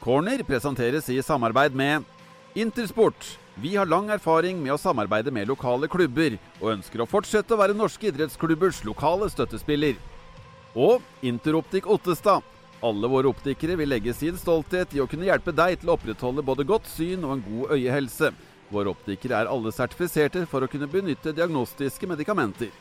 Corner presenteres i samarbeid med Intersport. Vi har lang erfaring med å samarbeide med lokale klubber, og ønsker å fortsette å være norske idrettsklubbers lokale støttespiller. Og Interoptik Ottestad. Alle våre optikere vil legge sin stolthet i å kunne hjelpe deg til å opprettholde både godt syn og en god øyehelse. Våre optikere er alle sertifiserte for å kunne benytte diagnostiske medikamenter.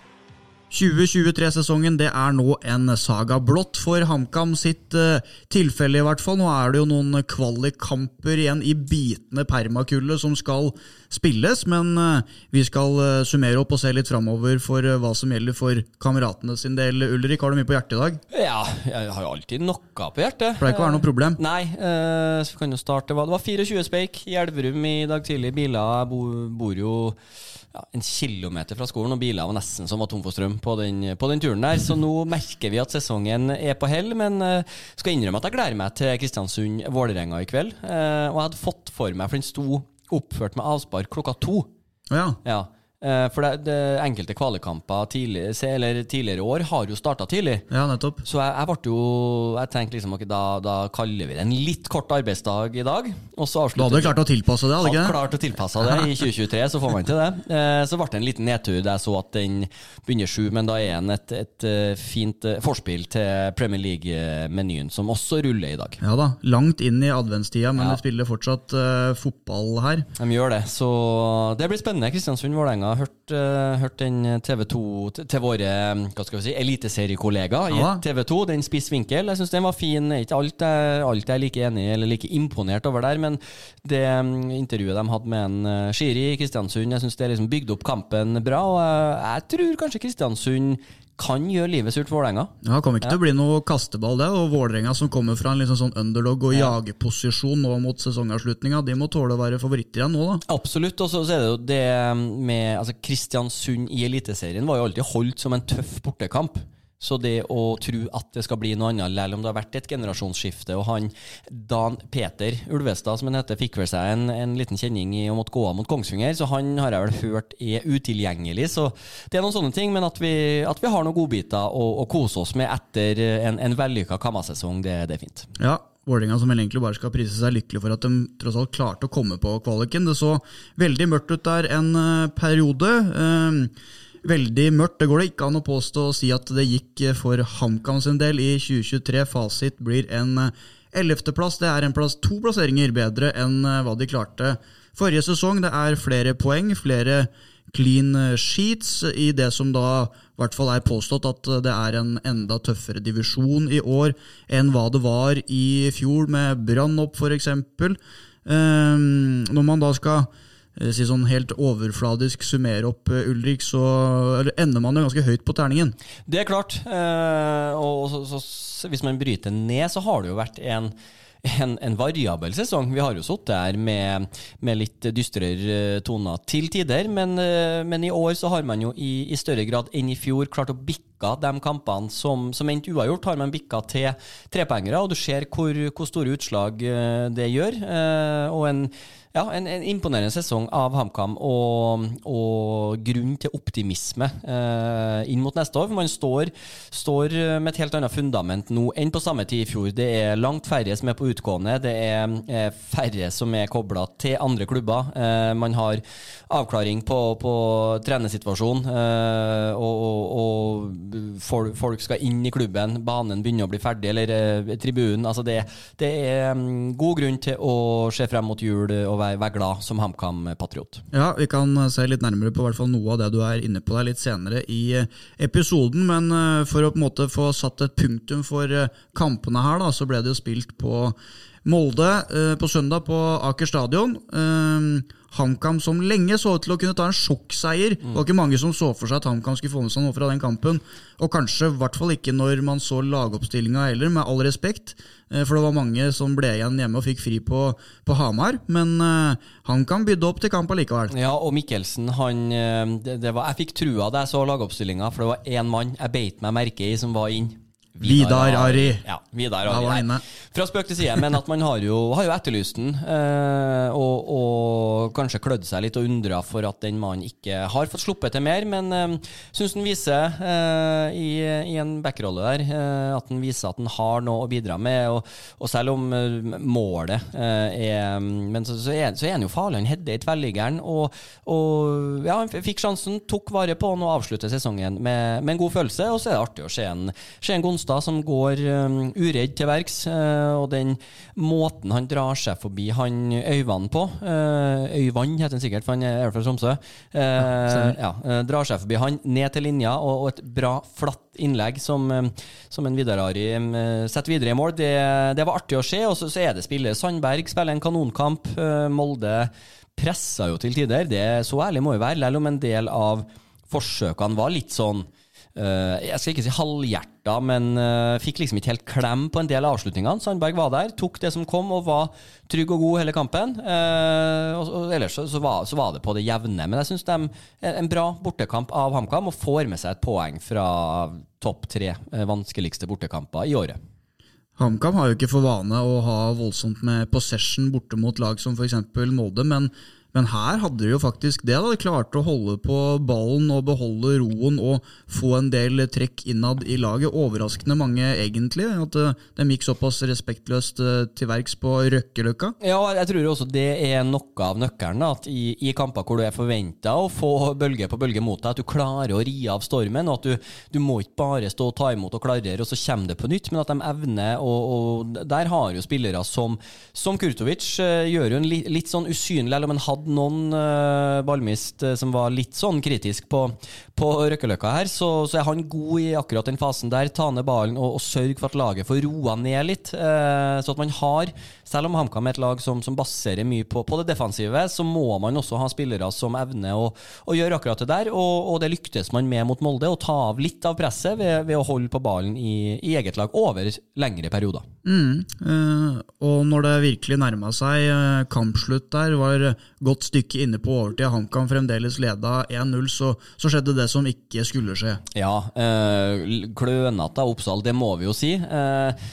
2023-sesongen det er nå en saga blått for HamKam sitt uh, tilfelle, i hvert fall. Nå er det jo noen kvalikkamper igjen i bitende permakullet som skal spilles, men uh, vi skal uh, summere opp og se litt framover for hva som gjelder for kameratene sin del. Ulrik, har du mye på hjertet i dag? Ja, jeg har jo alltid noe på hjertet. Pleier ikke å være noe problem? Nei, så vi kan jo starte. Det var 24 speik i Elverum i dag tidlig. Biler bor, bor jo ja, en kilometer fra skolen, og biler var nesten som var tom for strøm på den, på den, turen der. Så nå merker vi at sesongen er på hell, men uh, skal innrømme at jeg gleder meg til Kristiansund-Vålerenga i kveld. Uh, og jeg hadde fått for meg, for den sto oppført med avspark klokka to. Ja. ja. Uh, for det, det, enkelte kvalekamper tidlig, eller tidligere år har jo starta tidlig. Ja, nettopp. Så jeg, jeg ble jo Jeg tenkte liksom okay, da, da, kaller vi det en litt kort arbeidsdag i dag. Og så du hadde klart å tilpasse det? hadde ikke det? klart å tilpasse det. I 2023 så får man til det. Uh, så ble det en liten nedtur da jeg så at den begynner sju, men da er den et, et, uh, fint forspill til Premier League-menyen, som også ruller i dag. Ja da, langt inn i adventstida, men ja. de spiller fortsatt fotball her. De gjør det, så det blir spennende. Kristiansund-Vålerenga har hørt, uh, hørt den TV 2 til våre hva skal vi si, eliteseriekollegaer i TV 2, den spiss vinkel. Jeg syns den var fin. Ikke alt er, alt er like enig i eller like imponert over der, men det um, intervjuet de hadde med en uh, Shiri i Kristiansund, jeg syns det liksom bygde opp kampen bra. og Jeg tror kanskje Kristiansund kan gjøre livet surt for Vålerenga. Ja, det kommer ikke ja. til å bli noe kasteball, det. Og Vålerenga som kommer fra en liksom sånn underdog- og ja. jagerposisjon nå mot sesongavslutninga, de må tåle å være favoritter igjen nå, da. Absolutt. Og så er det jo det med altså Kristiansund i Eliteserien var jo alltid holdt som en tøff bortekamp. Så det å tro at det skal bli noe annet, selv om det har vært et generasjonsskifte Og han Dan Peter Ulvestad, som han heter, fikk vel seg en, en liten kjenning i å måtte gå av mot Kongsvinger, så han har jeg vel hørt er utilgjengelig. Så det er noen sånne ting, men at vi, at vi har noen godbiter å, å kose oss med etter en, en vellykka Kamma-sesong, det, det, er fint. Ja, Vålerenga som egentlig bare skal prise seg lykkelig for at de tross alt klarte å komme på kvaliken. Det så veldig mørkt ut der en uh, periode. Uh, veldig mørkt. Det går det ikke an å påstå å si at det gikk for HamKam sin del i 2023. Fasit blir en eh, ellevteplass. Det er en plass, to plasseringer bedre enn eh, hva de klarte forrige sesong. Det er flere poeng, flere clean sheets i det som da i hvert fall er påstått at det er en enda tøffere divisjon i år enn hva det var i fjor, med Brann opp f.eks. Um, når man da skal Eh, si sånn helt overfladisk summere opp eh, Ulrik, så ender man jo ganske høyt på terningen. Det er klart. Eh, og så, så, hvis man bryter ned, så har det jo vært en en, en, variabel sesong. Vi har jo sittet her med, med, litt dystrere toner til tider, men, men, i år så har man jo i, i, større grad enn i fjor klart å bikke de kampene som, som endte uavgjort, har man bikka til trepoengere, og du ser hvor, hvor store utslag det gjør. Og en ja, en, en, imponerende sesong av HamKam og, og, grunn til optimisme eh, inn mot neste år. For man står, står, med et helt annet fundament nå enn på samme tid i fjor. Det er langt færre som er på utgående. Det er eh, færre som er kobla til andre klubber. Eh, man har avklaring på, på trenersituasjonen, eh, og, og, og folk, folk, skal inn i klubben. Banen begynner å bli ferdig, eller eh, tribunen. Altså det, det er um, god grunn til å se frem mot jul. og være, være glad som HamKam-patriot. Ja, vi kan eh, se litt nærmere på hvert fall noe av det du er inne på der litt senere i eh, episoden. Men for å på en måte få satt et punktum for kampene her, da, så ble det jo spilt på Molde på søndag på Aker stadion. HamKam som lenge så ut til å kunne ta en sjokkseier. Det var ikke mange som så for seg at HamKam skulle få med seg noe fra den kampen. Og kanskje i hvert fall ikke når man så lagoppstillinga heller, med all respekt. Eh, for det var mange som ble igjen hjemme og fikk fri på, på Hamar. Men uh, HamKam bydde opp til kamp allikevel. Ja, og Mikkelsen, han eh, det, det var, Jeg fikk trua da jeg så lagoppstillinga, for det var én mann jeg beit meg merke i som var inn. Vidar Ari. Ja, Vidar Ari. Fra spøk til side, men at man har jo, har jo etterlyst den, eh, og, og kanskje klødd seg litt og undra for at den mannen ikke har fått sluppet til mer, men eh, syns den viser eh, i, i en backrolle der at den viser at den har noe å bidra med, og, og selv om målet er Men så, så, er, så er han jo farlig, han header i tverrliggeren, og, og ja, han fikk sjansen, tok vare på han og avslutter sesongen med, med en god følelse, og så er det artig å se en, se en Gonstad som går um, uredd til verks, eh, og den måten han drar seg forbi han Øyvand på uh, Øyvand heter han sikkert, for han er fra Tromsø. Uh, ja, eh, drar seg forbi han, ned til linja, og, et bra, flatt innlegg som, eh, som en Vidar Ari eh, setter videre i mål. Det, det var artig å se, og så, så er det spillere. Sandberg spiller en kanonkamp. eh, Molde pressa jo til tider. Det Så ærlig må jo være, selv om en del av forsøkene var litt sånn eh, jeg skal ikke si halvhjerta, men eh, fikk liksom ikke helt klem på en del av avslutningene. Sandberg var der, tok det som kom, og var trygg og god hele kampen. Eh, og, ellers så, var, det på det jevne. Men jeg syns de er en bra bortekamp av HamKam, og får med seg et poeng fra topp tre eh, vanskeligste bortekamper i året. HamKam har jo ikke for vane å ha voldsomt med possession borte mot lag som f.eks. Molde, men, men her hadde de jo faktisk det. da De klarte å holde på ballen og beholde roen og få en del trekk innad i laget. Overraskende mange, egentlig, at eh, de gikk såpass respektløst eh, til verks på Røkkeløkka. Ja, jeg tror også det er noe av nøkkelen. At i, i kamper hvor du er forventa å få bølge på bølge mot deg, at du klarer å ri av stormen. og at du, du må ikke bare stå og ta imot og klarere, og så kommer det på nytt, men at de evner og, og Der har jo spillere som, som Kurtovic eh, gjør jo en li, litt sånn usynlig, eller om han hadde noen eh, ballmist eh, som var litt sånn kritisk på, på Røkkeløkka her, så, så er han god i akkurat den fasen der. Ta ned ballen og, og sørge for at laget får roa ned litt. eh, så at man har, selv om HamKam er et lag som, som baserer mye på, på det defensive, så må man også ha spillere som evner å, å gjøre akkurat det der, og, og det lyktes man med mot Molde, å ta av litt av presset ved, ved å holde på ballen i, i eget lag over lengre perioder. Mm, og når det virkelig nærma seg kampslutt der, var godt stykke inne på overtid, HamKam fremdeles leda 1-0, så, så skjedde det som ikke skulle skje. Ja, øh, klønete av Oppsal, det må vi jo si. Eh,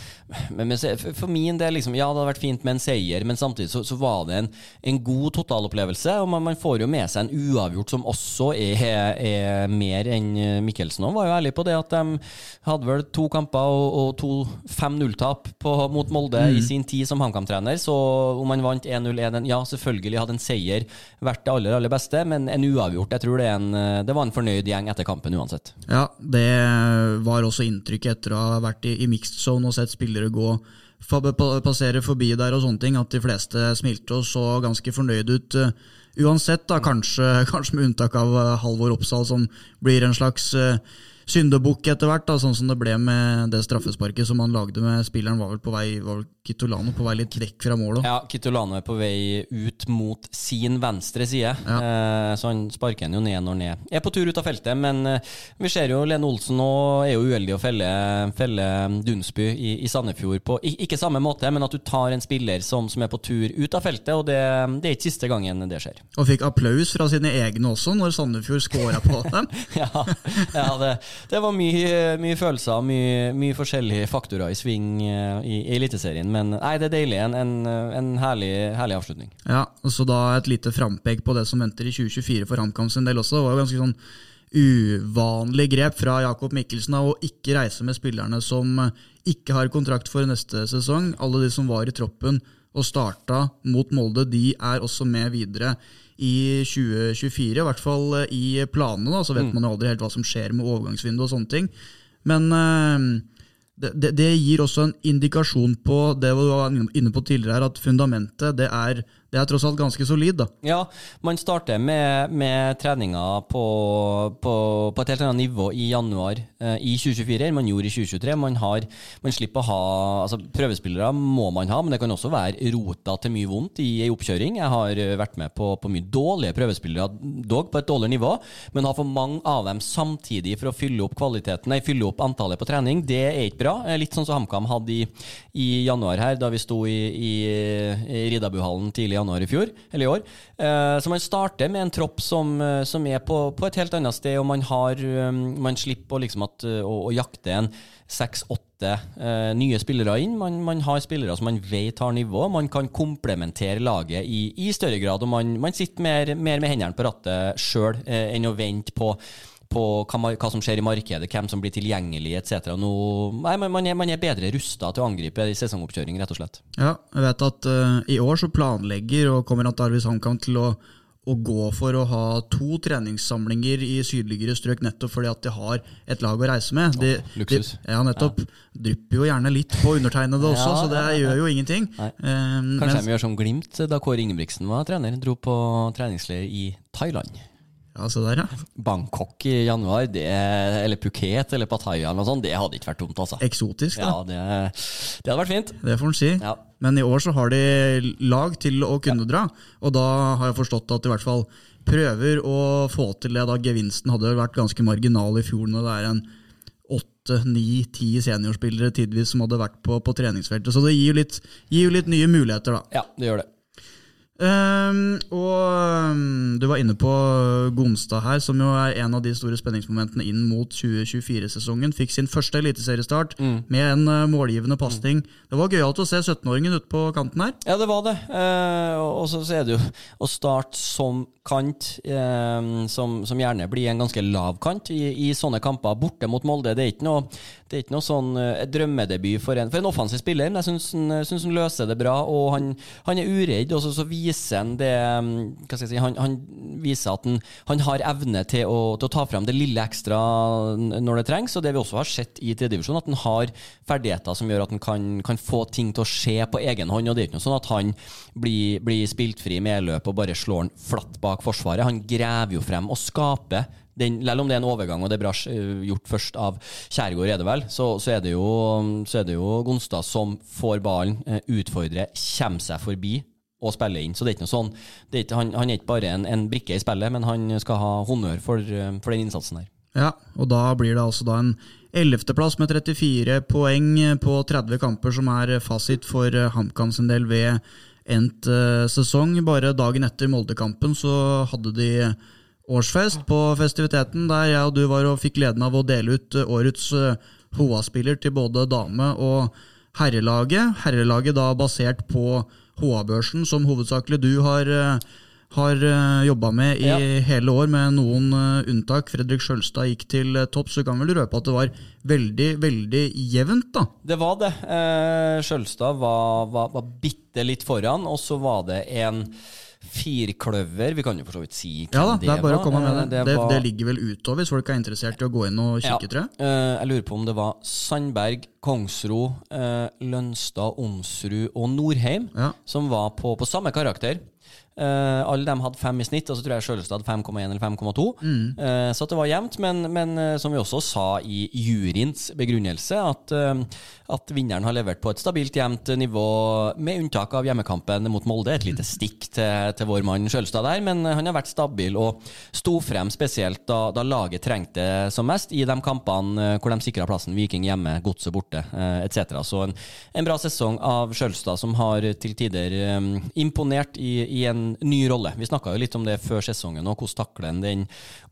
men, for- min del, liksom, ja, det hadde vært fint med en seier, men samtidig så, så var det en, en god totalopplevelse. Og man, man får jo med seg en uavgjort som også er, er mer enn Mikkelsen. Han var jo ærlig på det at de hadde vel to kamper og, og to 5-0-tap mot Molde i sin tid som HamKam-trener. Så om man vant 1-0, 1-1 Ja, selvfølgelig hadde en seier vært det aller, aller beste, men en uavgjort, jeg tror det, er en, det var en fornøyd gjeng etter kampen uansett. Ja, det var også inntrykket etter å ha vært i, i mixed zone og sett spillere gå passere forbi der og sånne ting, at de fleste smilte og så ganske fornøyd ut. eh, Uansett, da, kanskje, kanskje med unntak av eh, Halvor Oppsal, som blir en slags eh, syndebukk etter hvert, da, sånn som det ble med det straffesparket som han lagde med spilleren, var vel på vei var vel Kitolano på vei litt vekk fra målet. Ja, Kitolano er på vei ut mot sin venstre side, eh, så han sparker han jo ned når han er- er på tur ut av feltet. Men eh, vi ser jo Lene Olsen nå er jo uheldig å felle, felle Dunsby i, i Sandefjord på ikke samme måte, men at du tar en spiller som, som er på tur ut av feltet, og det, det er ikke siste gangen det skjer. Og fikk applaus fra sine egne også, når Sandefjord scora på dem. ja, ja det, det var mye, mye følelser, mye, mye forskjellige faktorer i sving eh, i, Eliteserien. Men nei, det er deilig. En, en, en herlig, herlig avslutning. Ja, og så da et lite frampek på det som venter i 2024 for HamKam sin del også. Det var jo ganske sånn uvanlig grep fra Jakob Mikkelsen å ikke reise med spillerne som ikke har kontrakt for neste sesong. Alle de som var i troppen og starta mot Molde, de er også med videre i 2024. I hvert fall eh, i planene, da, så vet man jo aldri helt hva som skjer med overgangsvinduet og sånne ting. Men eh, det, det, det gir også en indikasjon på det du var inne på tidligere, her, at fundamentet det er, det er tross alt ganske solid. da. Ja, man starter med, med treninga på, på, på et helt annet nivå i januar eh, i 2024 enn man gjorde i 2023. Man, har, man slipper å ha altså Prøvespillere må man ha, men det kan også være rota til mye vondt i ei oppkjøring. Jeg har eh, vært med på, på mye dårlige prøvespillere, dog på et dårligere nivå, men har for mange av dem samtidig for å fylle opp kvaliteten, nei, fylle opp antallet på trening. Det er ikke bra. Eh, Litt sånn som HamKam hadde i, i januar her, da vi sto i, i, i Riddarbuhallen januar i fjor, eller i år. Eh, så man starter med en tropp som, eh, som er på, på, et helt annet sted, og man, har, um, man slipper liksom at, å, å, jakte en seks-åtte eh, nye spillere inn. Man, man, har spillere som man vet har nivå. Man kan komplementere laget i, i større grad, og man, man sitter mer, mer, med hendene på rattet sjøl eh, enn å vente på på hva, hva, som skjer i markedet, hvem som blir tilgjengelig etc. Nå, nei, man, er, man er bedre rusta til å angripe i sesongoppkjøring, rett og slett. Ja, jeg vet at uh, i år så planlegger og kommer at Arvis HamKam til å, å, gå for å ha to treningssamlinger i sydligere strøk, nettopp fordi at de har et lag å reise med. De, oh, luksus. De, ja, nettopp. Ja. Drypper jo gjerne litt på undertegnede også, ja, så det gjør jo ingenting. Um, Kanskje de gjør som Glimt da Kåre Ingebrigtsen var trener, dro på treningsleir i Thailand. Ja, se der, ja. Bangkok i januar, det, eller Phuket eller Pattaya eller noe sånt, det hadde ikke vært dumt. altså. Eksotisk, da. Ja, det, det hadde vært fint. Det får en si. Ja. Men i år så har de lag til å kunne ja. dra, og da har jeg forstått at i hvert fall prøver å få til det. da Gevinsten hadde vært ganske marginal i fjor når det er en åtte, ni, ti seniorspillere tidvis som hadde vært på, på treningsfeltet. Så det gir jo litt, gir litt nye muligheter, da. Ja, det gjør det. Um, og um, du var inne på Gonstad her, som jo er en av de store spenningsmomentene inn mot 2024-sesongen. Fikk sin første eliteseriestart mm. med en uh, målgivende pasning. Mm. Det var gøyalt å se 17-åringen ute på kanten her. Ja, det var det. Uh, og så er det jo å starte som kant, eh, som, som, gjerne blir en ganske lav kant i, i, sånne kamper, borte mot Molde. Det er ikke noe, er ikke noe sånn drømmedebut for en, en offensiv spiller, men jeg syns han, løser det bra. Og han, han er uredd. og så vi viser han det um, hva skal jeg si, han, han viser at han, han, har evne til å, til å, ta fram det lille ekstra når det trengs. Og det vi også har sett i tredjedivisjon, at han har ferdigheter som gjør at han kan, kan, få ting til å skje på egen hånd. Og det er ikke noe sånn at han blir, blir spilt fri med løp og bare slår han flatt bak forsvaret. Han graver jo frem og skaper den, selv om det er en overgang, og det er bra gjort først av Kjærgaard, er det vel, så, så, er det jo, så er det jo Gonstad som får ballen, eh, utfordrer, kommer seg forbi, og spiller inn. Så det er ikke noe sånn er ikke, han, han, er ikke bare en, en, brikke i spillet, men han skal ha honnør for, eh, for, den innsatsen der. Ja, og da blir det altså da en ellevteplass med 34 poeng på 30 kamper, som er fasit for eh, HamKam sin del ved endt uh, sesong. Bare dagen etter Moldekampen så hadde de årsfest på festiviteten, der jeg og du var og fikk gleden av å dele ut årets uh, HA-spiller til både dame- og herrelaget. Herrelaget da basert på HA-børsen, som hovedsakelig du har, eh, har eh, jobba med i ja. hele år, med noen eh, unntak. Fredrik Sjølstad gikk til topp, så kan vel røpe at det var veldig, veldig jevnt, da? Det var det. Eh, Sjølstad var, var, var bitte litt foran, og så var det en firkløver. Vi kan jo for så vidt si hvem ja, da, det, er bare Å komme med det. Det, det, var... det, ligger vel utover hvis folk er interessert i å gå inn og kikke, ja. tror jeg. Uh, jeg lurer på om det var Sandberg, Kongsro, uh, Lønstad, Onsrud og Norheim ja. som var på, på samme karakter. Uh, alle dem hadde fem i snitt, og så tror jeg Sjølstad hadde 5,1 eller 5,2. Mm. Uh, så det var jevnt, men, men uh, som vi også sa i juryens begrunnelse, at, at, vinneren har levert på et stabilt jevnt nivå, med unntak av hjemmekampen mot Molde. Et lite stikk til, til vår mann Sjølstad der, men han har vært stabil og sto frem spesielt da, da laget trengte som mest, i de kampene hvor de sikra plassen. Viking hjemme, Godset borte, etc. Så en, en, bra sesong av Sjølstad, som har til tider um, imponert i, i en ny rolle. Vi snakka jo litt om det før sesongen, og hvordan takler en den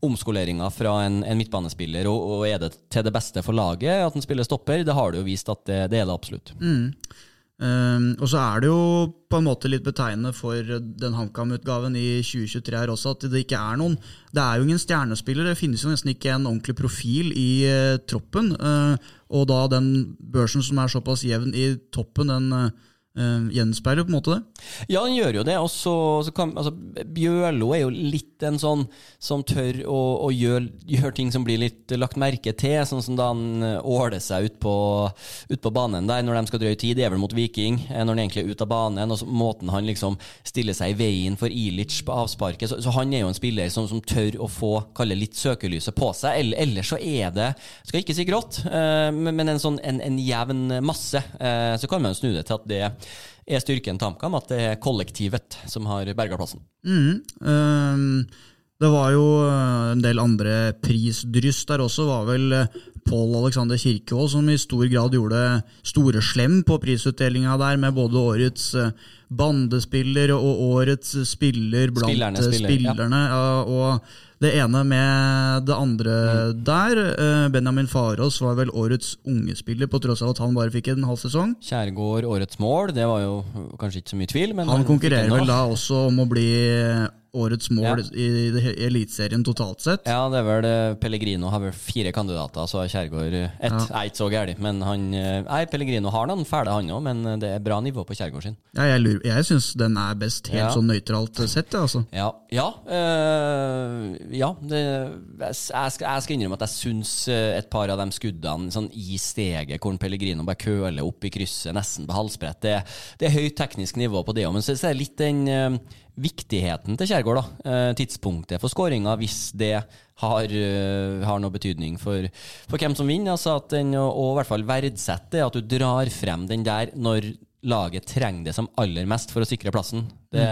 omskoleringa fra en, en midtbanespiller, og, og, er det til det beste for laget at en spiller stopper? Det har det jo vist at det, det er det absolutt. Mm. Um, og så er det jo på en måte litt betegnende for den HamKam-utgaven i 2023 her også, at det ikke er noen Det er jo ingen stjernespiller, det finnes jo nesten ikke en ordentlig profil i uh, troppen. Uh, og da den børsen som er såpass jevn i toppen, den uh, uh, gjenspeiler på en måte det? Ja, han gjør jo det. Og så, altså, Bjørlo er jo litt en sånn som tør å, å gjøre, gjør ting som blir litt lagt merke til, sånn som da han eh, åler seg ut på, ut på, banen der når de skal drøye tid. Det er vel mot Viking, eh, når han egentlig er ute av banen. og så, Måten han liksom stiller seg i veien for Ilic på avsparket. Så, så, han er jo en spiller som, som tør å få kalle litt søkelyset på seg. Eller, ellers så er det, skal ikke si grått, uh, men en sånn en, en jevn masse. Uh, så kan man snu det til at det er styrken til HamKam, at det er kollektivet som har berga plassen. Mm, um Det var jo eh, en del andre prisdryss der også. var vel eh, Pål Alexander Kirkevold som i stor grad gjorde store slem på prisutdelinga der, med både årets eh, bandespiller og årets spiller blant Spillerne eh, spiller, spillerne. Ja, og det ene med det andre Mm. der. eh, Benjamin Farås var vel årets unge spiller, på tross av at han bare fikk en halv sesong. Kjærgaard, årets mål, det var jo kanskje ikke så mye tvil. Men Han konkurrerer vel da også om å bli årets mål Ja. i, i Eliteserien totalt sett. Ja, det er vel eh, Pellegrino har vel fire kandidater, så har Kjærgaard eh, ett. Ja. Er ikke så gærent, men han eh, Nei, Pellegrino har noen fæle, han òg, men det er bra nivå på Kjærgaard sin. Ja, jeg lurer, jeg syns den er best helt Ja. sånn nøytralt sett, altså. Ja. Ja, øh, ja det, jeg, skal, jeg skal innrømme at jeg syns et par av de skuddene sånn i steget, hvor Pellegrino bare køler opp i krysset, nesten på halsbrett, det, det er høyt teknisk nivå på det òg. Men så, er det litt den viktigheten til Kjærgaard, da. Eh, tidspunktet for skåringa, hvis det har, eh, har noe betydning for, for hvem som vinner. Altså at den, og, i hvert fall verdsette at du drar frem den der når laget trenger det som aller mest for å sikre plassen. Det,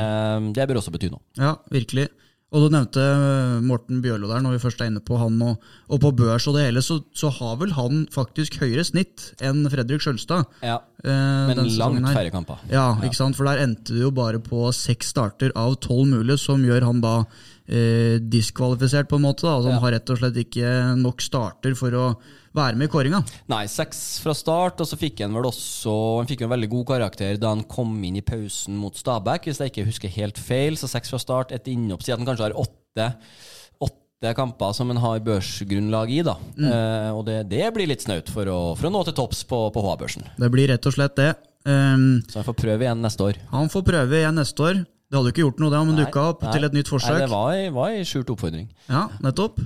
det bør også bety noe. Ja, virkelig. Og du nevnte eh, Morten Bjørlo der, når vi først er inne på han og, og på børs og det hele, så, så har vel han faktisk høyere snitt enn Fredrik Skjølstad. Ja, eh, men langt færre kamper. Ja, ikke sant? for der endte det jo bare på seks starter av tolv mulige, som gjør han da eh, diskvalifisert, på en måte. Da. Altså, Han har rett og slett ikke nok starter for å være med i kåringa. Nei, seks fra start, og så fikk han vel også Han fikk jo en veldig god karakter da han kom inn i pausen mot Stabæk, hvis jeg ikke husker helt feil. Så seks fra start, et innhopp. Si at han kanskje har åtte, åtte kamper som han har børsgrunnlag i, da. Eh, og det, det blir litt snaut for for å nå til topps på, på HA-børsen. Det blir rett og slett det. Um, Så han får prøve igjen neste år. han får prøve igjen neste år. Det hadde jo ikke gjort noe, det, om han dukka opp nei. til et nytt forsøk. Nei, det var, var ei skjult oppfordring. Ja, nettopp.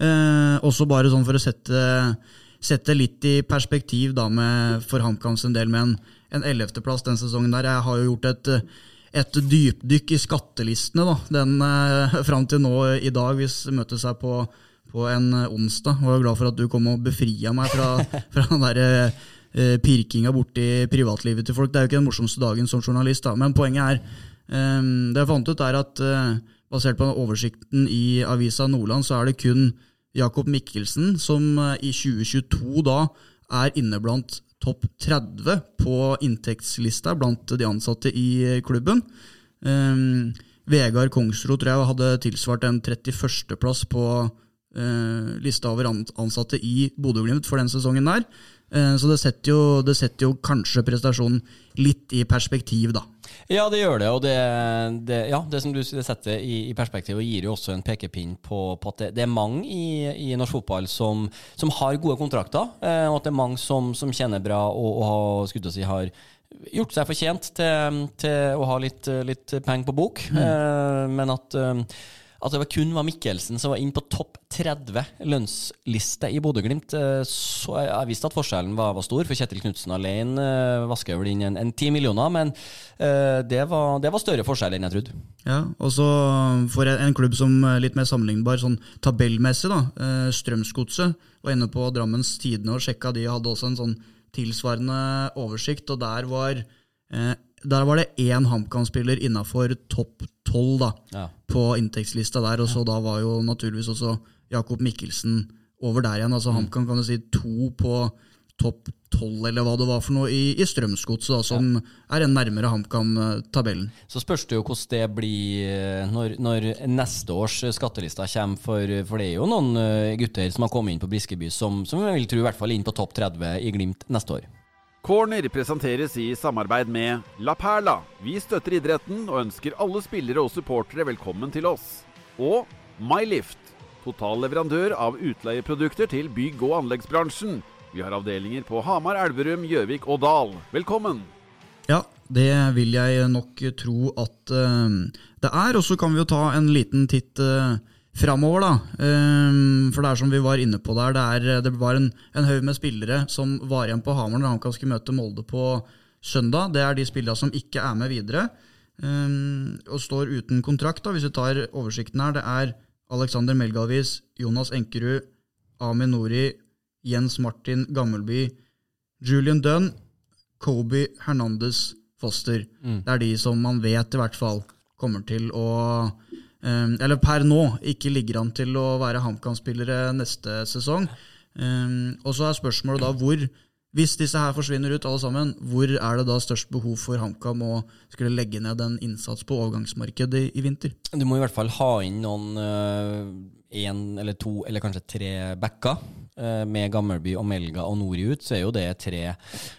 Eh, også bare sånn for å sette, sette litt i perspektiv da med, for HamKams en del med en, en 11.-plass den sesongen der. Jeg har jo gjort et, et dypdykk i skattelistene da, den eh, fram til nå i dag. Vi s- seg på, på en onsdag. Og jeg er glad for at du kom og befria meg fra, fra den der eh, pirkinga borti privatlivet til folk. Det er jo ikke den morsomste dagen som journalist, da. men poenget er eh, Det jeg fant ut, er at eh, basert på oversikten i Avisa Nordland, så er det kun Jakob Mikkelsen som eh, i 2022 da er inne blant topp 30 på inntektslista blant de ansatte i klubben. Um, Vegard Kongsro tror jeg hadde tilsvart en 31.-plass på uh, lista over ansatte i Bodø-Glimt for den sesongen der. Eh, så det setter, jo, det setter jo kanskje prestasjonen litt i perspektiv, da. Ja, det gjør det. Og det, det, ja, det som du setter i, i perspektiv og gir jo også en pekepinn på, på at det, det er mange i, i norsk fotball som, som har gode kontrakter, eh, og at det er mange som, som tjener bra og, og har, skulle si, har gjort seg fortjent til, til å ha litt, litt penger på bok. Eh, men at, eh, at det var kun var Mikkelsen som var inne på topp 30 lønnsliste i Bodø-Glimt. eh, Så jeg, visste at forskjellen var, var stor, for Kjetil Knutsen alene eh, vasker vel inn en, en 10 millioner, men eh, det, var, det var større forskjell enn jeg trodde. Ja, og så for en, klubb som er litt mer sammenlignbar sånn tabellmessig, da. Strømsgodset var inne på Drammens Tidende og sjekka de hadde også en sånn tilsvarende oversikt, og der var, der var det én HamKam-spiller innafor topp tolv Ja. på inntektslista der, og så da var jo naturligvis også Jakob Mikkelsen over der igjen. Altså HamKam kan du si to på topp tolv, eller hva det var for noe, i, i Strømsgodset, som er en nærmere HamKam-tabellen. Så spørs det jo hvordan det blir eh, når, når neste års skattelista kommer, for, for det er jo noen eh, gutter som har kommet inn på Briskeby som, som jeg vil tro i hvert fall inn på topp 30 i Glimt neste år. Corner presenteres i samarbeid med La Perla. Vi støtter idretten og ønsker alle spillere og supportere velkommen til oss. Og MyLift. Total leverandør av utleieprodukter til bygg- og anleggsbransjen. Vi har avdelinger på Hamar, Elverum, Gjøvik og Dal. Velkommen! Ja, det vil jeg nok tro at eh, det er. Og så kan vi jo ta en liten titt uh, framover, da. Eh, for det er som vi var inne på der, det, er, det var en, en haug med spillere som var igjen på Hamar når HamKam skulle møte Molde på søndag. Det er de spillerne som ikke er med videre. eh, og står uten kontrakt, da, hvis vi tar oversikten her. Det er Alexander Melgalvis, Jonas Enkerud, Amin Nori, Jens Martin Gammelby, Julian Dunn, Kobe Hernandez Foster. Det er de som man vet i hvert fall kommer til å eh, eller per nå, ikke ligger an til å være HamKam-spillere neste sesong. Eh, og så er spørsmålet da hvor hvis disse her forsvinner ut alle sammen, hvor er det da størst behov for HamKam å skulle legge ned en innsats på overgangsmarkedet i, i vinter? Du må i hvert fall ha inn noen én eller to eller kanskje tre backer. Uh, med Gammelby og Melga og Nori ut, så er jo det tre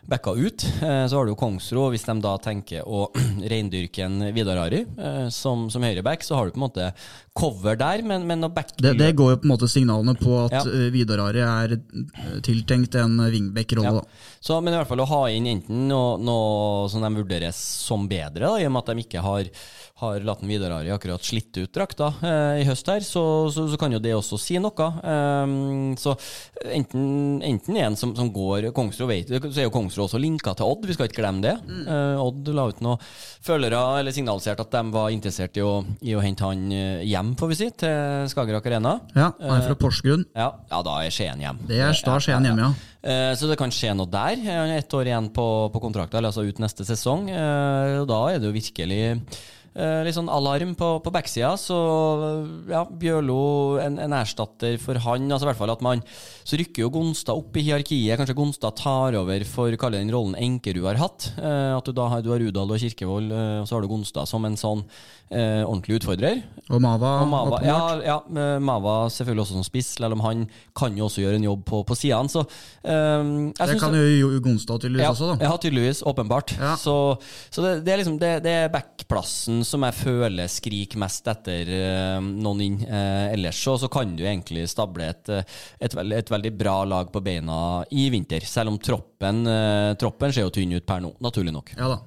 backer ut. Uh, så har du jo Kongsro, hvis de da tenker å reindyrke en Vidar Ari som, som høyreback, så har du på en måte cover der, men, men back det, det, går jo på en måte signalene på at ja. Vidar Ari er tiltenkt en wingback-rolle. Ja. Så, men i hvert fall å ha inn enten noe, noe som de vurderes som bedre, da, i og med at de ikke har, har latt Vidar Ari akkurat slitt ut drakta eh, i høst her, så, så, så, kan jo det også si noe. Um, så enten, enten en som, som går Kongsro vet, så er jo Kongsro også linka til Odd, vi skal ikke glemme det. Mm. Uh, Odd la ut noen følgere, eller signaliserte at de var interessert i å, i å hente han eh, hjem, får vi si, til Skagerrak Arena. Ja, han er fra Porsgrunn. Uh, ja, ja, da er Skien hjem. Det er da Skien hjem, ja. Uh, så det kan skje noe der. Han har ett år igjen på, på kontrakten, altså ut neste sesong. og da er det jo virkelig litt sånn alarm på, på backsida. Så ja, Bjørlo en, en, erstatter for han. altså i hvert fall at man Så rykker jo Gonstad opp i hierarkiet. Kanskje Gonstad tar over for kalle den rollen Enkerud har hatt. Eh, at du da har, du har Rudal og Kirkevold, eh, og så har du Gonstad som en sånn ordentlig utfordrer. Og Mava, og Mava ja, ja, Mava selvfølgelig også som spiss, selv om han kan jo også gjøre en jobb på, på sidene. Så Det kan jo Gonstad tydeligvis ja, også, da. Ja, tydeligvis. Åpenbart. Ja. Så, så det, det, er liksom det, det er backplassen som jeg føler skriker mest etter uh, noen inn. Uh, ellers så, så, kan du egentlig stable et, eh, et, veld, et, veldig bra lag på beina i vinter. Selv om troppen, uh, troppen ser jo tynn ut per nå, naturlig nok. Ja da.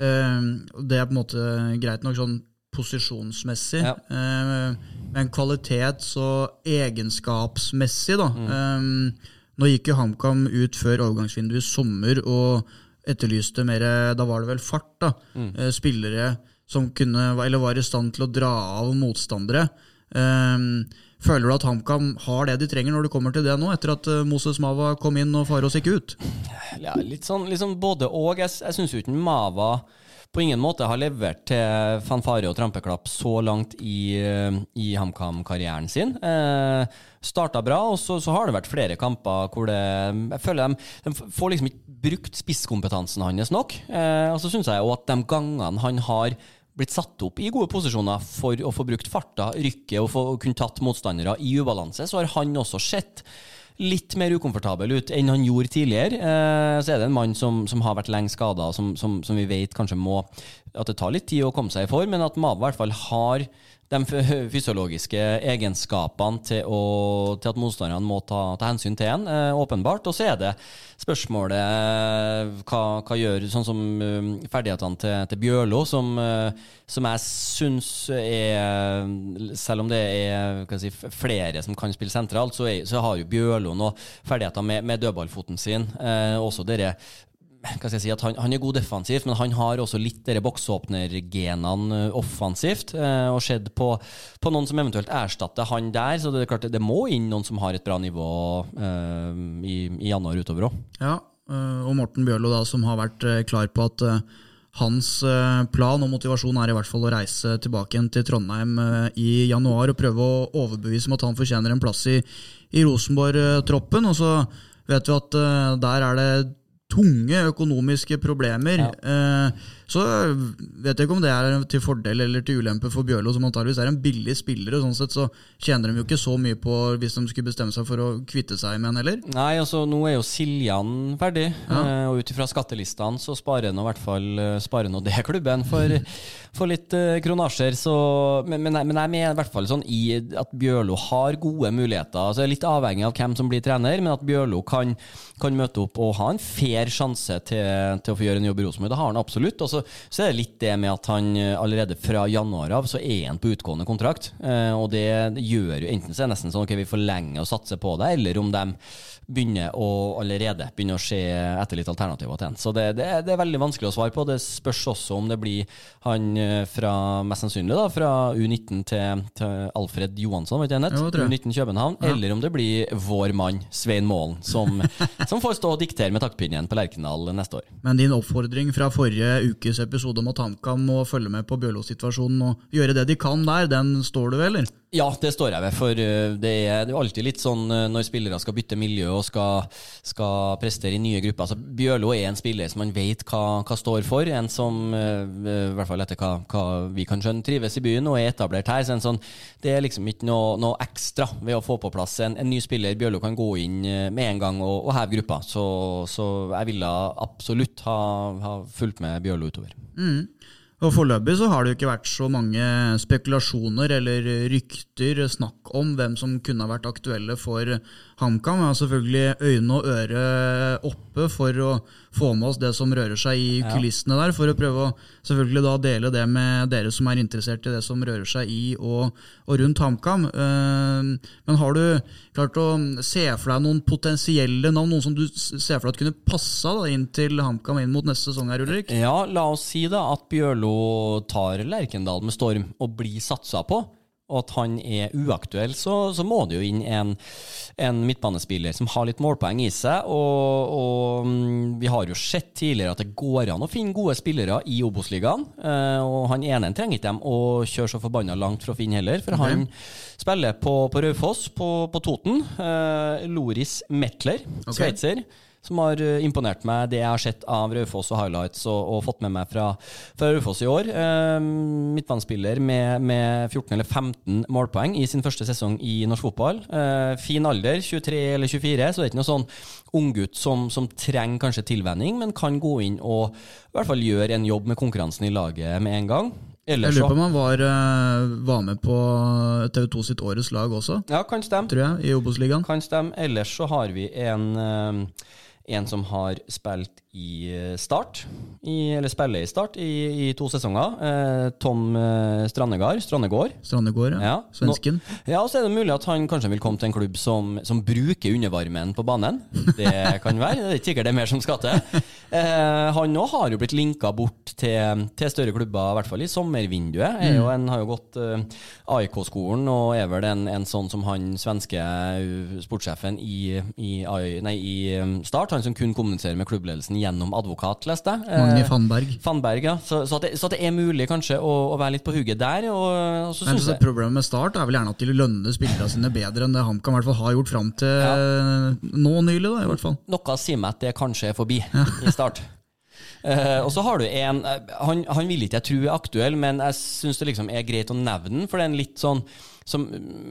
det er på en måte greit nok sånn posisjonsmessig. Ja. men kvalitets- og egenskapsmessig, da. Mm. nå gikk jo HamKam ut før overgangsvinduet i sommer og etterlyste mer Da var det vel fart, da. Mm. spillere som kunne, eller var i stand til å dra av motstandere. Um, føler du at HamKam har det de trenger når det kommer til det nå, etter at uh, Moses Mava kom inn og Farås gikk ut? Ja, litt sånn liksom både og. Jeg, jeg syns ikke Mava på ingen måte har levert til fanfare og trampeklapp så langt i, i HamKam-karrieren sin. Eh, Starta bra, og så, så, har det vært flere kamper hvor det Jeg føler de, de får liksom ikke brukt spisskompetansen hans nok. Eh, og så syns jeg òg at de gangene han har blitt satt opp i gode posisjoner for å få brukt farta, rykket og få kunne tatt motstandere i ubalanse, så har han også sett litt mer ukomfortabel ut enn han gjorde tidligere. Eh, så er det en mann som, som har vært lenge skada, som, som, som, vi vet kanskje må At det tar litt tid å komme seg i form, men at Mave i hvert fall har de fysiologiske egenskapene til, å, til at motstanderne må ta, ta, hensyn til en, eh, åpenbart. Og så er det spørsmålet eh, hva, hva gjør sånn som um, ferdighetene til, til Bjørlo, som, uh, som, jeg syns er Selv om det er si, flere som kan spille sentralt, så, er, så har jo Bjørlo noen ferdigheter med, med dødballfoten sin. Eh, også dere hva skal jeg si, at han, han, er god defensivt, men han har også litt boksåpnergenene eh, offensivt. Eh, og sett på, på, noen som eventuelt erstatter han der. Så det er klart det må inn noen som har et bra nivå eh, i, i, januar utover òg. Ja, eh, og Morten Bjørlo, da, som har vært klar på at hans plan og motivasjon er i hvert fall å reise tilbake igjen til Trondheim i januar og prøve å overbevise om at han fortjener en plass i, i Rosenborg-troppen. Og så vet vi at der er det tunge økonomiske problemer. Ja. Eh, så vet jeg ikke om det er til fordel eller til ulempe for Bjørlo, som antageligvis er en billig spiller. og sånn sett så tjener de jo ikke så mye på hvis de skulle bestemme seg for å kvitte seg med en heller. Nei, altså nå er jo Siljan ferdig, ja. Eh, og ut ifra skattelistene så sparer nå i hvert fall eh, sparer nå det klubben for, for litt kronasjer. Så, men, men, men, jeg mener i hvert fall sånn i at Bjørlo har gode muligheter. Altså Litt avhengig av hvem som blir trener, men at Bjørlo kan, kan møte opp og ha en fair sjanse til, til å få gjøre en jobb i Rosenborg. Det har han absolutt. og så så, er det litt det med at han eh, allerede fra januar av så er han på utgående kontrakt. Eh, og det, gjør jo enten så er det nesten sånn ok, vi forlenger å satse på det, eller om de begynner å allerede begynner å se etter litt alternativer til han. Så det, det, det, er veldig vanskelig å svare på. Det spørs også om det blir han eh, fra mest sannsynlig da, fra U19 til, til Alfred Johansson, vet du, U19 København, ja. eller om det blir vår mann Svein Målen som, som får stå og diktere med taktpinnen på Lerkendal neste år. Men din oppfordring fra forrige ukes episode mot HamKam må følge med på Bjørlo-situasjonen og gjøre det de kan der, den står du ved, eller? Ja, det står jeg ved. For uh, det er, det alltid litt sånn uh, når spillere skal bytte miljø og skal, skal prestere i nye grupper. Altså, Bjørlo er en spiller som man vet hva, hva står for. En som, uh, i hvert fall etter hva, hva, vi kan skjønne, trives i byen og er etablert her. Så sånn, det er liksom ikke noe, noe, ekstra ved å få på plass en, en ny spiller. Bjørlo kan gå inn med en gang og, og heve gruppa. Så, så, jeg ville absolutt ha, ha fulgt med Bjørlo utover. Mm. Og Foreløpig så har det jo ikke vært så mange spekulasjoner eller rykter, snakk om hvem som kunne ha vært aktuelle for HamKam. er selvfølgelig øyne og øre oppe for å få med oss det som rører seg i kulissene der, for å prøve å selvfølgelig da dele det med dere som er interessert i det som rører seg i og, og rundt HamKam. Eh, men har du klart å se for deg noen potensielle navn, noen som du ser for deg at kunne passa inn til HamKam inn mot neste sesong her, Ulrik? Ja, la oss si da at Bjørlo tar Lerkendal med storm og blir satsa på og at han er uaktuell, så, så må det jo inn en, en, midtbanespiller som har litt målpoeng i seg. Og, og, mm, vi har jo sett tidligere at det går an å finne gode spillere i Obos-ligaen. Eh, og han ene trenger ikke dem å kjøre så forbanna langt for å finne heller, for han han spiller på, på Raufoss, på, på, Toten. Eh, Loris Metler, okay. sveitser som har eh, imponert meg, det jeg har sett av Raufoss og highlights og, og, fått med meg fra, fra Raufoss i år. Eh, midtbanespiller med, med, 14 eller 15 målpoeng i sin første sesong i norsk fotball. Eh, fin alder, 23 eller 24, så det er ikke noe sånn unggutt som, som trenger kanskje tilvenning, men kan gå inn og i hvert fall gjøre en jobb med konkurransen i laget med en gang. Ellers jeg lurer på om han var, var, med på TV2 sitt årets lag også. Ja, kan stemme. Tror jeg, I Obos-ligaen. Kan stemme. Ellers så har vi en en som har spilt i eh, Start, i, eller spiller i Start, i, i to sesonger. Eh, Tom eh, Strandegård. Strandegård, Strandegård ja. ja. Svensken. Nå, ja, og så er det mulig at han kanskje vil komme til en klubb som, som bruker undervarmen på banen. Det kan være. Det er ikke sikkert det er mer som skal til. Eh, han òg har jo blitt linka bort til, til, større klubber, i hvert fall i sommervinduet. Mm. Jo en, har jo gått eh, AIK-skolen og er vel en, en, sånn som han svenske sportssjefen i, i, nei, i Start, han som kun kommuniserer med klubbledelsen gjennom advokat, leste jeg. Magni Fannberg. Fannberg, ja. Så, så, at det, så, at det, er mulig kanskje å, å være litt på hugget der. Og, og så synes så jeg... Problemet med Start er vel gjerne at de lønner spillerne sine bedre enn det HamKam har gjort fram til ja. nå nylig. da, i hvert fall. Noe sier meg at det kanskje er forbi ja. i Start. Uh, og så har du en uh, han, han, vil ikke jeg tro er aktuell, men jeg syns det liksom er greit å nevne den, for det er en litt sånn som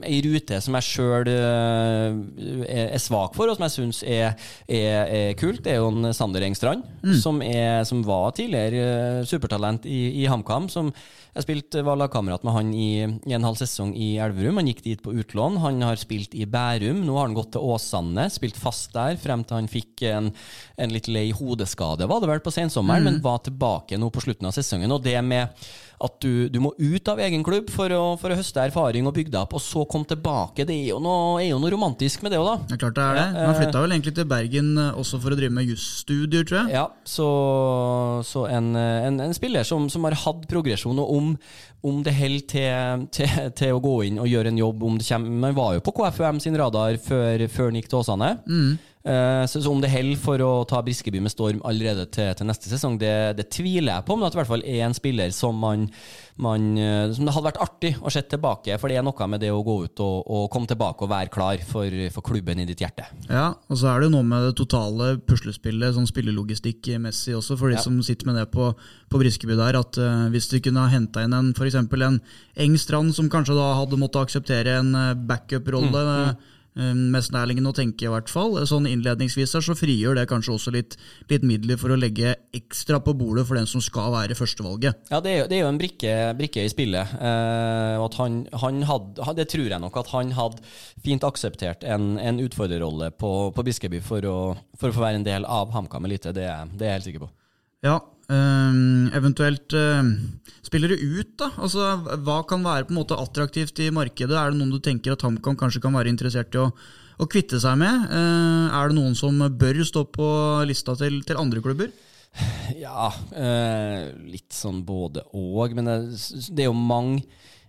ei rute som jeg sjøl uh, er, er, svak for, og som jeg syns er, er, er, kult, det er jo en Sander Engstrand, mm. som, som, var tidligere uh, supertalent i, i HamKam. som jeg spilte, var lagkamerat med han i, i, en halv sesong i Elverum. Han gikk dit på utlån. Han har spilt i Bærum. Nå har han gått til Åsane, spilt fast der frem til han fikk en, en litt lei hodeskade, var det vel, på sensommeren, mm. men var tilbake nå på slutten av sesongen. Og det med at du, du, må ut av egen klubb for å, for å, høste erfaring og bygge deg opp, og så komme tilbake. Det er jo noe, er jo noe romantisk med det òg, da. Det er klart det er det. Man flytta vel egentlig til Bergen eh, også for å drive med jusstudier, tror jeg. Ja, så, så en, en, en, spiller som, som, har hatt progresjon, og om, om det holder til, til, til, å gå inn og gjøre en jobb om det kommer Man var jo på KFUM sin radar før, før han gikk til Åsane. Mm. Uh, så, så, om det holder for å ta Briskeby med storm allerede til, til neste sesong, det, det, tviler jeg på. Men at det i hvert fall er en spiller som, man, man, uh, som det hadde vært artig å se tilbake. For det er noe med det å gå ut og, og komme tilbake og være klar for, for, klubben i ditt hjerte. Ja, og så er det jo noe med det totale puslespillet, sånn spillelogistikk-messig også, for de ja. som sitter med det på, på Briskeby der. At uh, hvis du kunne ha henta inn en f.eks. en Engstrand, som kanskje da hadde måttet akseptere en backup-rolle. Mm, mm Eh, mest nærliggende å tenke, i hvert fall. Sånn Innledningsvis her så frigjør det kanskje også litt, litt, midler for å legge ekstra på bordet for den som skal være førstevalget. Ja, det er jo, det er jo en brikke, brikke, i spillet. Eh, og at han, han hadde, det tror jeg nok at han hadde fint akseptert en, en utfordrerrolle på, på Biskeby for å, for å få være en del av HamKam Elite. Det, det er jeg helt sikker på. Ja, Uh, eventuelt uh, spiller du ut, da? Altså, hva kan være på en måte attraktivt i markedet? Er det noen du tenker at HamKam kanskje kan være interessert i å, å kvitte seg med? Uh, er det noen som bør stå på lista til, til andre klubber? Ja, eh, litt sånn både og. Men det, det, er jo mange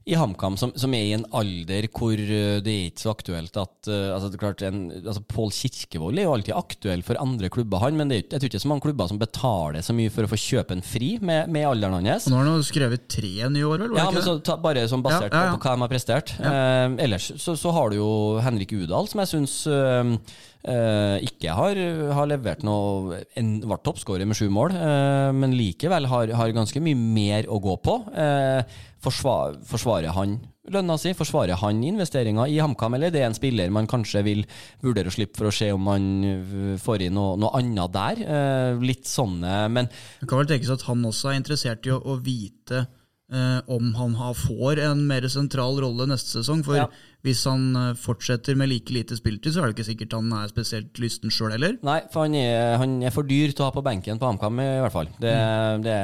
i HamKam, som, som, er i en alder hvor eh, det er ikke så aktuelt at uh, altså det er klart en, altså Pål Kirkevold er jo alltid aktuell for andre klubber, han, men det er, jeg tror ikke det er så mange klubber som betaler så mye for å få kjøpe en fri med, med alderen hans. Nå har han jo skrevet tre nye år, vel? Ja, men så, ta, bare sånn basert ja, ja, ja. på hva de har prestert. Uh, ellers så, så, har du jo Henrik Udal, som jeg syns uh, Uh, ikke har, har, levert noe en, Ble toppskårer med sju mål, uh, men likevel har, har, ganske mye mer å gå på. Uh, forsvar, forsvarer han lønna si? Forsvarer han investeringa i HamKam, eller det er en spiller man kanskje vil vurdere å slippe for å se om man får inn noe, noe annet der? litt sånne, men Det kan vel tenkes at han også er interessert i å, å vite om han får en mer sentral rolle neste sesong. For ja hvis han eh, fortsetter med like lite spilletid, så er det ikke sikkert han er spesielt lysten sjøl heller. Nei, for han er, han er, for dyr til å ha på benken på HamKam, i hvert fall. Det, mm. det,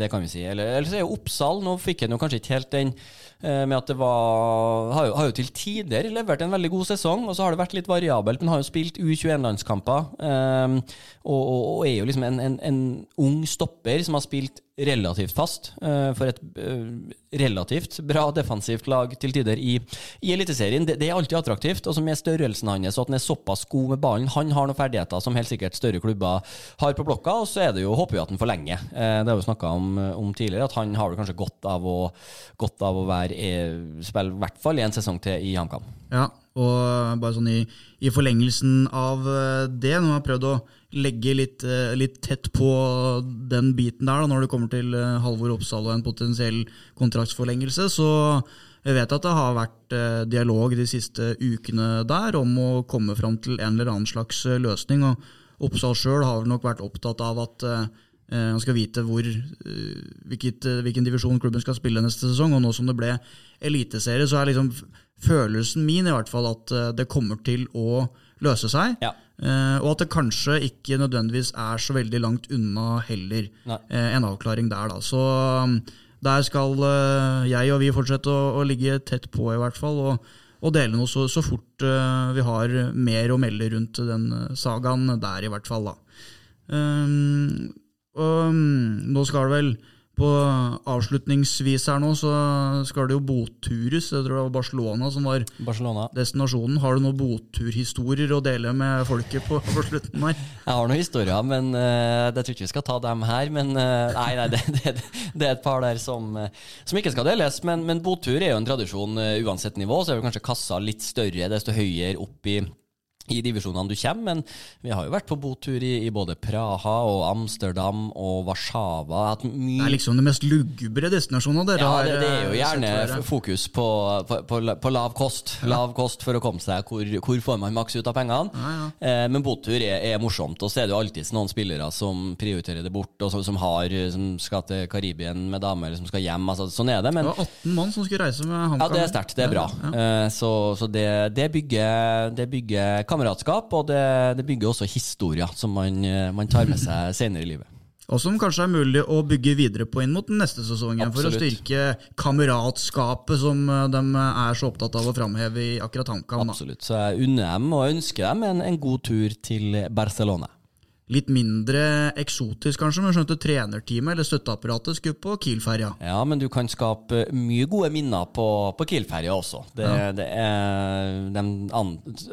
det, kan vi si. Eller, eller så er jo Oppsal Nå fikk han jo kanskje ikke helt den eh, med at det var har jo, har jo, til tider levert en veldig god sesong, og så har det vært litt variabelt, men har jo spilt U21-landskamper. Um, og, og, og, er jo liksom en, en, en ung stopper som har spilt relativt fast uh, for et uh, relativt bra defensivt lag til tider i, i Eliteserien. Det, det, er alltid attraktivt. Og så med størrelsen hans og at han er såpass god med ballen Han har noen ferdigheter som helt sikkert større klubber har på blokka, og så er det jo, håper vi at han forlenger. Uh, det har vi snakka om, om, tidligere, at han har vel kanskje godt av å, godt av å være, spille i hvert fall i en sesong til i HamKam. Ja, og bare sånn i, i forlengelsen av det, når man har prøvd å legge litt, eh, litt, tett på den biten der, da, når det kommer til eh, Halvor Oppsal og en potensiell kontraktsforlengelse. Så jeg vet at det har vært eh, dialog de siste ukene der om å komme fram til en eller annen slags løsning. og Oppsal sjøl har nok vært opptatt av at han skal vite hvor, hvilket, hvilken divisjon klubben skal spille neste sesong. Og nå som det ble eliteserie, så er liksom følelsen min i hvert fall at det kommer til å løse seg. Ja. Uh, og at det kanskje ikke nødvendigvis er så veldig langt unna heller uh, en avklaring der. da. Så um, der skal jeg og vi fortsette å, å, ligge tett på, i hvert fall. Og, og dele noe så, så fort vi har mer å melde rundt den sagaen der, i hvert fall. da. Um, um, nå skal det vel på avslutningsvis her nå så skal det jo bottures. Jeg tror det var Barcelona som var Barcelona. destinasjonen. Har du noen boturhistorier å dele med folket på, på slutten her? Jeg har noen historier, men uh, jeg tror ikke vi skal ta dem her. Men uh, nei, nei det, det, det, er et par der som, uh, som ikke skal deles. Men, men botur er jo en tradisjon uansett nivå. Så er jo kanskje kassa litt større desto høyere opp i i divisjonene du kommer, men vi har jo vært på botur i, i både Praha og Amsterdam og Warszawa. det er liksom de mest lugubre destinasjonene dere ja, har det, det er jo eh, gjerne fokus på, på, på, på, lav kost. Ja. Lav kost for å komme seg hvor, hvor får man maks ut av pengene. Ja, ja. Eh, men botur er, er, morsomt, og så er det jo alltid noen spillere som prioriterer det bort, og som, som, har, som skal til Karibien med damer, eller som skal hjem. Altså, sånn er det. Men, det var 18 mann som skulle reise med HamKam. Ja, det er sterkt. Det er bra. Eh, så, så det, det bygger, det bygger kameratskap, og det, det bygger også historier som man, eh, man tar med seg senere i livet. Og som kanskje er mulig å bygge videre på inn mot neste sesong igjen, for å styrke kameratskapet som eh, de er så opptatt av å framheve i akkurat HamKam. Absolutt. Så jeg unner dem og ønsker dem en, en god tur til Barcelona litt mindre eksotisk, kanskje, men skjønte trenerteamet eller støtteapparatet skulle på Kiel-ferja. Ja, men du kan skape mye gode minner på, på Kiel-ferja også. Det, ja. det er, de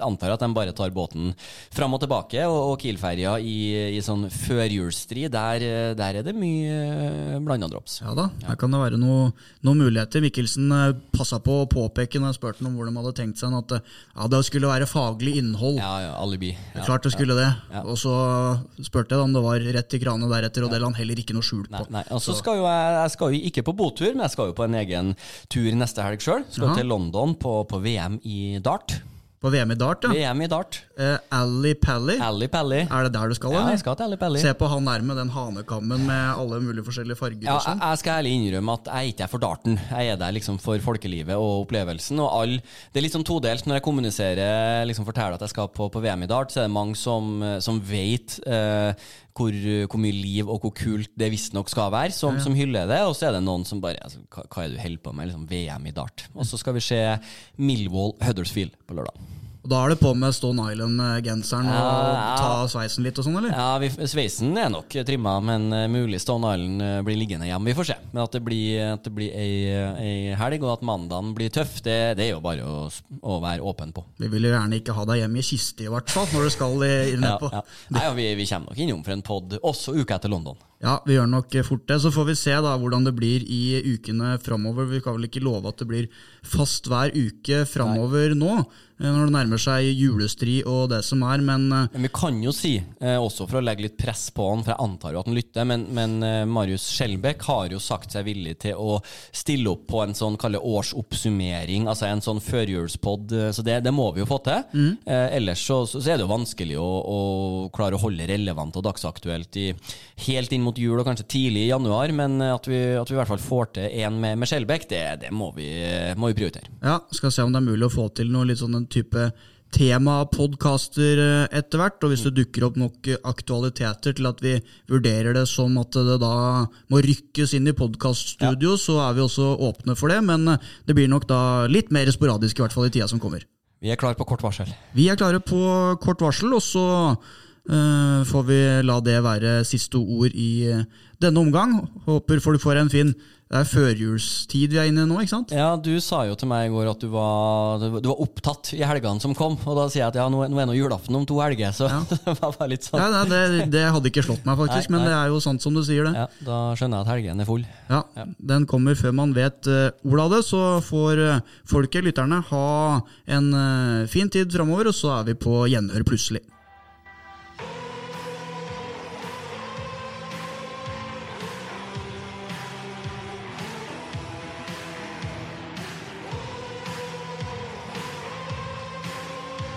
antar at de bare tar båten fram og tilbake, og, og Kiel-ferja i, i, sånn førjulsstrid, der, der, er det mye blanda drops. Ja da, her kan det være noen noe muligheter. Mikkelsen eh, passa på å påpeke når jeg spurte om hvor de hadde tenkt seg at ja, det skulle være faglig innhold. Ja, ja, alibi. Ja, Klart det skulle det. Og så spurte jeg om det var rett i kranen deretter, og det la han heller ikke noe skjul på. Nei, nei. altså, så skal jo jeg, jeg skal jo ikke på botur, men jeg skal jo på en egen tur neste helg sjøl. Skal Aha. til London på, på VM i dart. På VM i dart, ja. VM i dart. Uh, Ally Pally. Ally Pally. Er det der du skal? Ja, jeg skal til Ally Pally. Se på han der med den hanekammen med alle mulige forskjellige farger. Ja, jeg, jeg, skal ærlig innrømme at jeg ikke er for darten. Jeg er der liksom for folkelivet og opplevelsen. Og all, det er litt sånn todelt. Når jeg kommuniserer, liksom forteller at jeg skal på, på VM i dart, så er det mange som, som vet uh, hvor, hvor, mye liv og hvor kult det visstnok skal være, som, som, hyller det. Og så er det noen som bare altså, hva, hva, er det du holder på med? Liksom VM i dart. Og så skal vi se Millwall Huddersfield på lørdag. Og Da er det på med Stone Island-genseren og Ja, ta ja. sveisen litt og sånn, eller? Ja, vi, Sveisen er nok trimma, men eh, mulig Stone Island eh, blir liggende hjemme. Vi får se. Men at det blir, at det blir ei, ei helg, og at mandagen blir tøff, det, det er jo bare å, å være åpen på. Vi vil jo gjerne ikke ha deg hjemme i kiste, i hvert fall, når du skal i- inn Ja, på. ja. Nei, vi, vi kommer nok innom for en pod også uka etter London. Ja, vi gjør nok fort det. Så får vi se da hvordan det blir i ukene framover. Vi kan vel ikke love at det blir fast hver uke framover nå, eh, når det nærmer seg julestri og det som er, men eh, Men vi kan jo si, eh, også for å legge litt press på han, for jeg antar jo at han lytter, men, men eh, Marius Skjelbæk har jo sagt seg villig til å stille opp på en sånn kalle årsoppsummering, altså en sånn førjulspod, eh, så det, det må vi jo få til. Mm. ellers så, så er det jo vanskelig å, å klare å holde relevant og dagsaktuelt i, helt inn mot jul og kanskje tidlig i januar, men at vi, at vi i hvert fall får til en med, med Skjelbæk, det, det må, vi, må vi prioritere. ja, skal se om det er mulig å få til noe litt sånn en type temapodkaster eh, etter hvert. Og hvis det dukker opp nok eh, aktualiteter til at vi vurderer det som at det da må rykkes inn i podkaststudio, så er vi også åpne for det. Men eh, det blir nok da litt mer sporadisk, i hvert fall i tida som kommer. Vi er klare på kort varsel. Vi er klare på kort varsel, og så får vi la det være siste ord i eh, denne omgang. Håper folk får en fin Det er førjulstid vi er inne i nå, ikke sant? Ja, du sa jo til meg i går at du var, du var opptatt i helgene som kom, og da sier jeg at ja, nå, er- nå julaften om to helger, så det var bare litt sånn. Ja, nei, det, det hadde ikke slått meg, faktisk, Nei, men nei. det er jo sant som du sier det. Ja, da skjønner jeg at helgen er full. Ja, Den kommer før man vet uh, ordet av det, så får uh, folket, lytterne, ha en uh, fin tid framover, og så er vi på gjenhør plutselig.